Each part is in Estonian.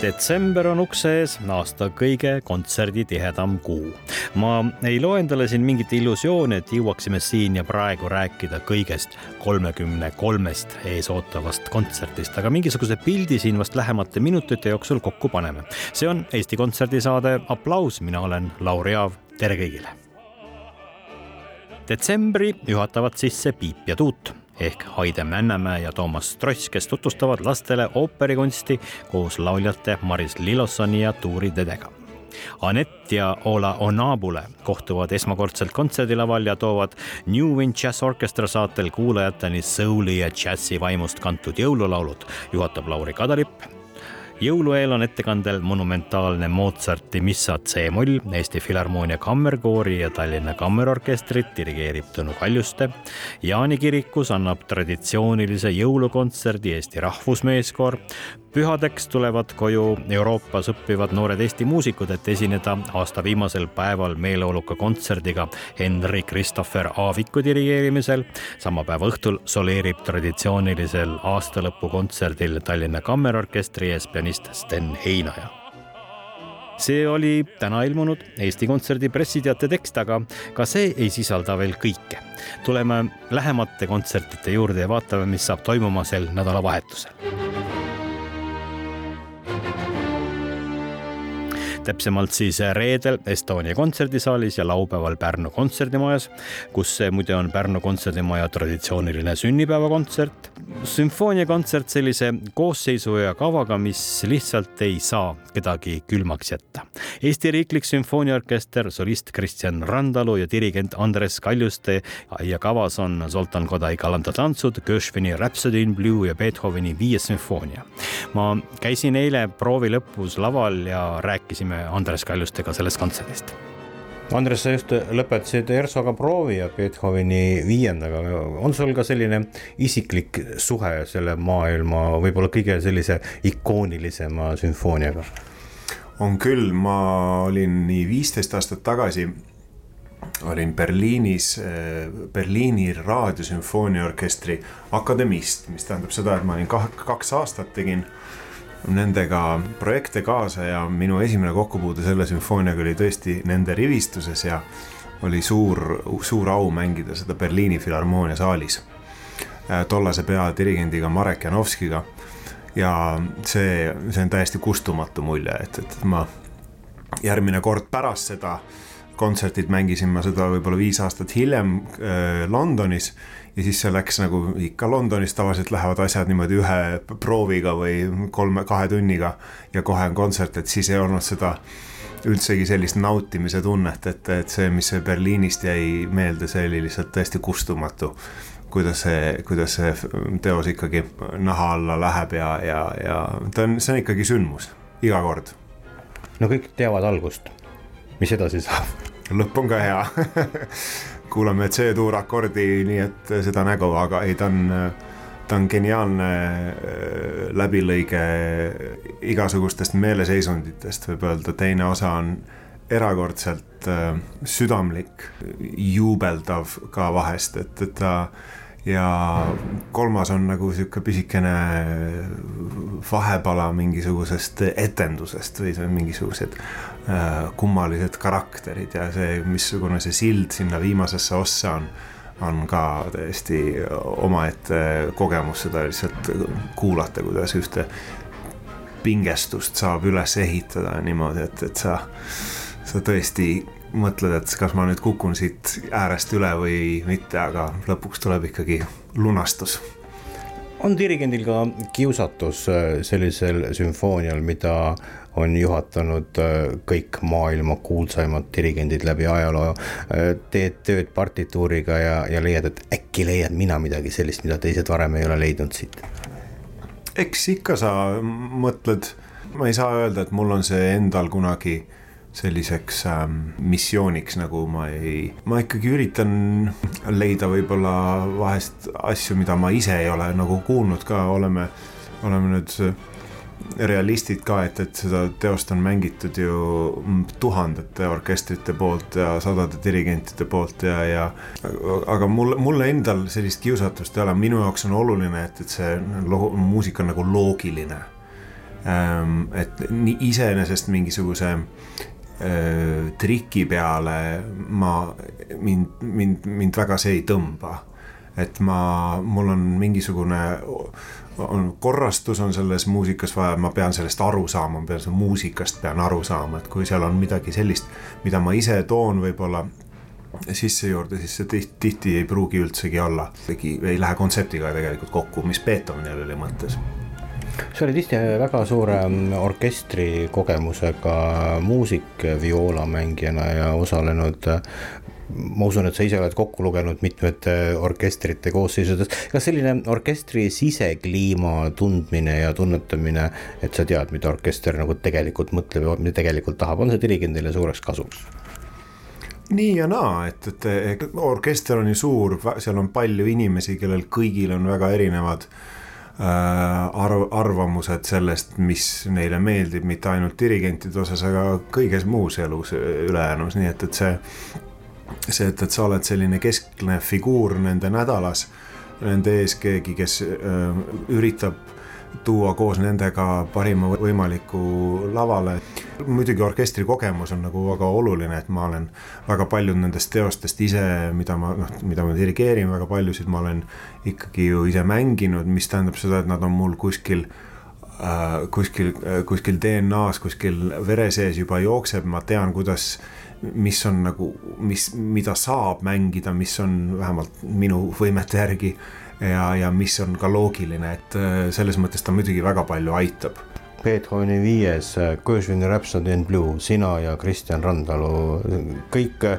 Detsember on ukse ees, aasta kõige kontserditihedam kuu. ma ei loo endale siin mingit illusiooni, et jõuaksime siin ja praegu rääkida kõigest kolmekümne kolmest eesootavast kontserdist, aga mingisuguse pildi siin vast lähemate minutite jooksul kokku paneme. see on Eesti Kontserdi saade Applaus, mina olen Lauri Aav, tere kõigile detsembri juhatavad sisse Piip ja Tuut ehk Haide Männemäe ja Toomas Tross, kes tutvustavad lastele ooperikunsti koos lauljate Maris Lilossoni ja Tuuri Dedega. Anett ja Ola Onabule kohtuvad esmakordselt kontserdilaval ja toovad New Wind Jazz Orchestra saatel kuulajateni souli ja džässi vaimust kantud jõululaulud, juhatab Lauri Kadalipp jõulueel on ettekandel monumentaalne Mozarti missa C-moll, Eesti Filharmoonia Kammerkoori ja Tallinna Kammerorkestrit dirigeerib Tõnu Kaljuste. Jaani kirikus annab traditsioonilise jõulukontserdi Eesti Rahvusmeeskoor pühadeks tulevad koju Euroopas õppivad noored Eesti muusikud, et esineda aasta viimasel päeval meeleoluka kontserdiga Henri Christopher Aaviku dirigeerimisel. sama päeva õhtul soleerib traditsioonilisel aastalõpukontserdil Tallinna Kammerorkestri ees pianist Sten Heinaja see oli täna ilmunud Eesti Kontserdi pressiteate tekst, aga ka see ei sisalda veel kõike. tuleme lähemate kontsertide juurde ja vaatame, mis saab toimuma sel nädalavahetusel täpsemalt siis reedel Estonia kontserdisaalis ja laupäeval Pärnu kontserdimajas, kus muide on Pärnu kontserdimaja traditsiooniline sünnipäevakontsert. sümfooniakontsert sellise koosseisu ja kavaga, mis lihtsalt ei saa kedagi külmaks jätta. Eesti Riiklik Sümfooniaorkester, solist Kristjan Randalu ja dirigent Andres Kaljuste ja kavas on Zoltan Kodai kalandatantsud, Gershwini Rhapsody in Blue ja Beethoveni Viies sümfoonia. ma käisin eile proovi lõpus laval ja rääkisime Andres Kaljustega sellest kontserdist. Andres, sa just lõpetasid ERSO-ga proovi ja Beethoveni viiendaga, on sul ka selline isiklik suhe selle maailma võib-olla kõige sellise ikoonilisema sümfooniaga? on küll, ma olin nii viisteist aastat tagasi olin Berliinis, Berliini raadiosümfooniaorkestri akademist, mis tähendab seda, et ma olin kaks aastat tegin nendega projekte kaasa ja minu esimene kokkupuude selle sümfooniaga oli tõesti nende rivistuses ja oli suur, suur au mängida seda Berliini Filharmoonia saalis. Äh, tollase peadirigendiga Marek Janovskiga. ja see, see on täiesti kustumatu mulje, et, et ma järgmine kord pärast seda kontsertit mängisin ma seda võib-olla viis aastat hiljem äh, Londonis ja siis see läks nagu ikka Londonis tavaliselt lähevad asjad niimoodi ühe prooviga või kolme, kahe tunniga ja kohe on kontsert, et siis ei olnud seda üldsegi sellist nautimise tunnet, et, et see, mis Berliinist jäi meelde, see oli lihtsalt täiesti kustumatu. kuidas see, kuidas see teos ikkagi naha alla läheb ja, ja, ja ta on, see on ikkagi sündmus iga kord. no kõik teavad algust, mis edasi saab? Lõpp on ka hea. Kuulame C-tuur akordi, nii et seda nägu, aga ei, ta on, ta on geniaalne äh, läbilõige igasugustest meeleseisunditest, võib öelda, teine osa on erakordselt äh, südamlik, juubeldav ka vahest, et, et ta ja kolmas on nagu sihuke pisikene vahepala mingisugusest etendusest või see on mingisugused Äh, kummalised karakterid ja see, missugune see sild sinna viimasesse ossa on, on ka täiesti omaette kogemus seda lihtsalt kuulata, kuidas ühte pingestust saab üles ehitada niimoodi, et, et sa, sa tõesti mõtled, et kas ma nüüd kukun siit äärest üle või mitte, aga lõpuks tuleb ikkagi lunastus. On dirigendil ka kiusatus äh, sellisel sümfoonial, mida on juhatanud äh, kõik maailma kuulsaimad dirigendid läbi ajaloo. Äh, teed tööd partituuriga ja, ja leiad, et äkki leian mina midagi sellist, mida teised varem ei ole leidnud siit. Eks ikka sa mõtled, ma ei saa öelda, et mul on see endal kunagi selliseks ähm, missiooniks, nagu ma ei, ma ikkagi üritan leida võib-olla vahest asju, mida ma ise ei ole nagu kuulnud ka, oleme, oleme nüüd realistid ka, et, et seda teost on mängitud ju tuhandete orkestrite poolt ja sadade dirigentide poolt ja, ja aga mul, mulle endal sellist kiusatust ei ole, minu jaoks on oluline, et, et see loo, muusika on nagu loogiline. Ähm, et iseenesest mingisuguse triki peale ma, mind, mind, mind väga see ei tõmba. et ma, mul on mingisugune, on korrastus on selles muusikas vaja, ma pean sellest aru saama, ma pean sellest muusikast pean aru saama, et kui seal on midagi sellist, mida ma ise toon võib-olla sisse juurde, siis see tihti, tihti ei pruugi üldsegi olla, ei lähe kontseptiga tegelikult kokku, mis Beethovenil oli mõttes sa oled ise väga suure mm, orkestri kogemusega muusik vioolamängijana ja osalenud ma usun, et sa ise oled kokku lugenud mitmete orkestrite koosseisudes. kas selline orkestri sisekliima tundmine ja tunnetamine, et sa tead, mida orkester nagu tegelikult mõtleb ja mida tegelikult tahab, on see dirigendile suureks kasuks? nii ja naa, et, et orkester on ju suur, seal on palju inimesi, kellel kõigil on väga erinevad Äh, arv, arvamused sellest, mis neile meeldib, mitte ainult dirigentide osas, aga kõiges muus elus ülejäänus, nii et, et see. see, et, et sa oled selline keskne figuur nende nädalas, nende ees keegi, kes öö, äh, üritab tuua koos nendega parima võimaliku lavale. muidugi orkestri kogemus on nagu väga oluline, et ma olen väga paljud nendest teostest ise, mida ma noh, mida ma dirigeerin, väga paljusid ma olen ikkagi ju ise mänginud, mis tähendab seda, et nad on mul kuskil äh, kuskil, kuskil DNA-s, kuskil vere sees juba jookseb, ma tean, kuidas mis on nagu, mis, mida saab mängida, mis on vähemalt minu võimete järgi ja, ja mis on ka loogiline, et äh, selles mõttes ta muidugi väga palju aitab. Beethoveni viies Gershwini Rhapsody in Blue, sina ja Kristjan Randalu, kõik äh,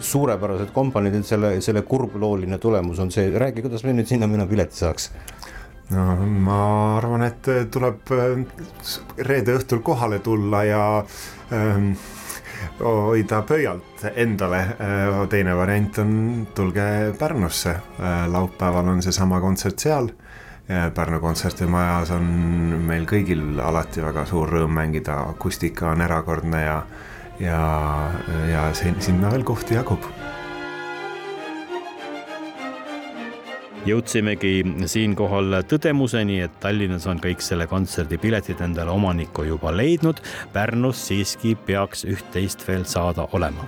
suurepärased komponendid, selle, selle kurblooline tulemus on see, räägi, kuidas me nüüd sinna minna pileti saaks? no ma arvan, et tuleb äh, reede õhtul kohale tulla ja ähm, hoida pöialt endale. Äh, teine variant on, tulge Pärnusse, äh, laupäeval on seesama kontsert seal. Pärnu kontserdimajas on meil kõigil alati väga suur rõõm mängida, akustika on erakordne ja, ja, ja sinna veel kohti jagub jõudsimegi siinkohal tõdemuseni, et Tallinnas on kõik selle kontserdi piletid endale omaniku juba leidnud. Pärnus siiski peaks üht-teist veel saada olema.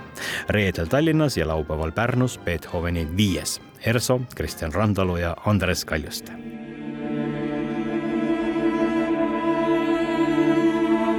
reedel Tallinnas ja laupäeval Pärnus Beethoveni viies. Erso, Kristjan Randalu ja Andres Kaljuste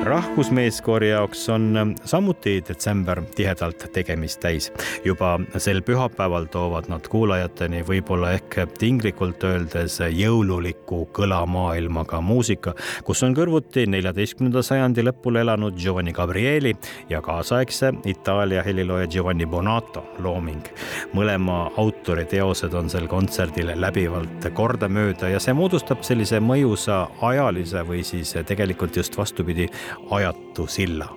rahvusmeeskoori jaoks on ähm, samuti detsember tihedalt tegemist täis. juba sel pühapäeval toovad nad kuulajateni võib-olla ehk tinglikult öeldes jõululiku kõlamaailmaga muusika, kus on kõrvuti neljateistkümnenda sajandi lõpul elanud Giovanni Gabrieli ja kaasaegse Itaalia helilooja Giovanni Bonato looming. mõlema autori teosed on sel kontserdil läbivalt kordamööda ja see moodustab sellise mõjusa ajalise või siis tegelikult just vastupidi ajatu silla.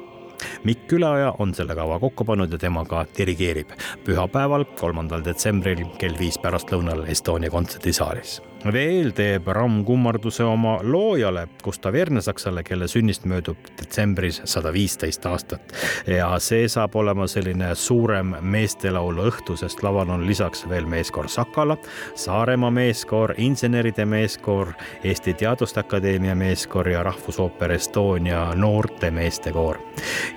Mikk Külaoja on selle kava kokku pannud ja tema ka dirigeerib pühapäeval, kolmandal detsembril kell viis pärastlõunal Estonia kontserdisaalis veel teeb Ramm kummarduse oma loojale Gustav Ernesaksale, kelle sünnist möödub detsembris sada viisteist aastat. ja see saab olema selline suurem meestelaulu õhtu, sest laval on lisaks veel meeskoor Sakala, Saaremaa meeskoor, inseneride meeskoor, Eesti Teaduste Akadeemia meeskoor ja Rahvusooper Estonia noorte meestekoor.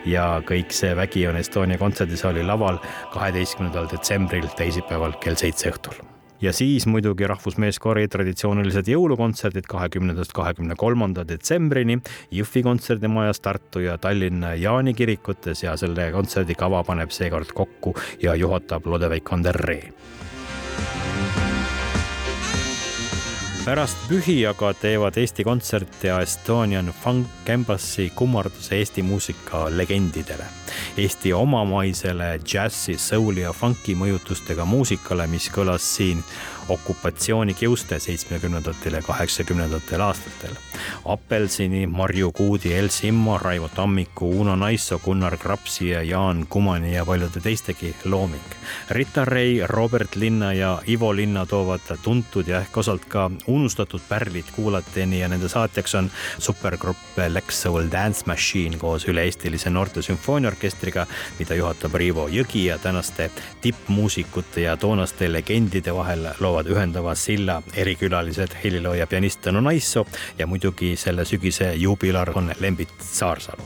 ja kõik see vägi on Estonia kontserdisaali laval kaheteistkümnendal detsembril, teisipäeval kell seitse õhtul ja siis muidugi rahvusmeeskoori traditsioonilised jõulukontserdid kahekümnendast kahekümne kolmanda detsembrini Jõhvi kontserdimajas Tartu ja Tallinna Jaani kirikutes ja selle kontserdi kava paneb seekord kokku ja juhatab Lodeveik Anderree pärast pühi aga teevad Eesti Kontsert ja Estonian Funk Embassy kummarduse Eesti muusika legendidele. Eesti omamaisele džässi, souli ja funki mõjutustega muusikale, mis kõlas siin okupatsioonikiuste seitsmekümnendatel ja kaheksakümnendatel aastatel. Apelsini, Marju Kuudi, El Simmo, Raivo Tammiku, Uno Naissoo, Gunnar Krapsi ja Jaan Kumani ja paljude teistegi looming. Rita Ray, Robert Linna ja Ivo Linna toovad tuntud ja ehk osalt ka unustatud pärlid kuulateni ja nende saatjaks on supergrupp Lex Soul Dance Machine koos üle-eestilise noorte sümfooniaorkestriga, mida juhatab Riivo Jõgi ja tänaste tippmuusikute ja toonaste legendide vahel loovad ühendava silla erikülalised helilooja pianist Tõnu Naissoo ja muidugi selle sügise juubilar on Lembit Saarsalu.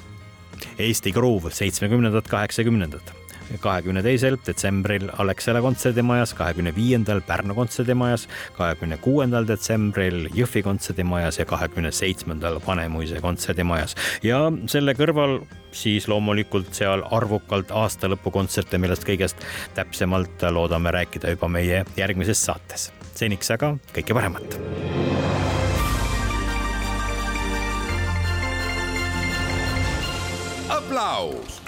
Eesti Gruuv, seitsmekümnendad, kaheksakümnendad kahekümne teisel detsembril Alexela kontserdimajas, kahekümne viiendal Pärnu kontserdimajas, kahekümne kuuendal detsembril Jõhvi kontserdimajas ja kahekümne seitsmendal Vanemuise kontserdimajas. ja selle kõrval siis loomulikult seal arvukalt aastalõpukontserte, millest kõigest täpsemalt loodame rääkida juba meie järgmises saates. seniks aga kõike paremat. aplaus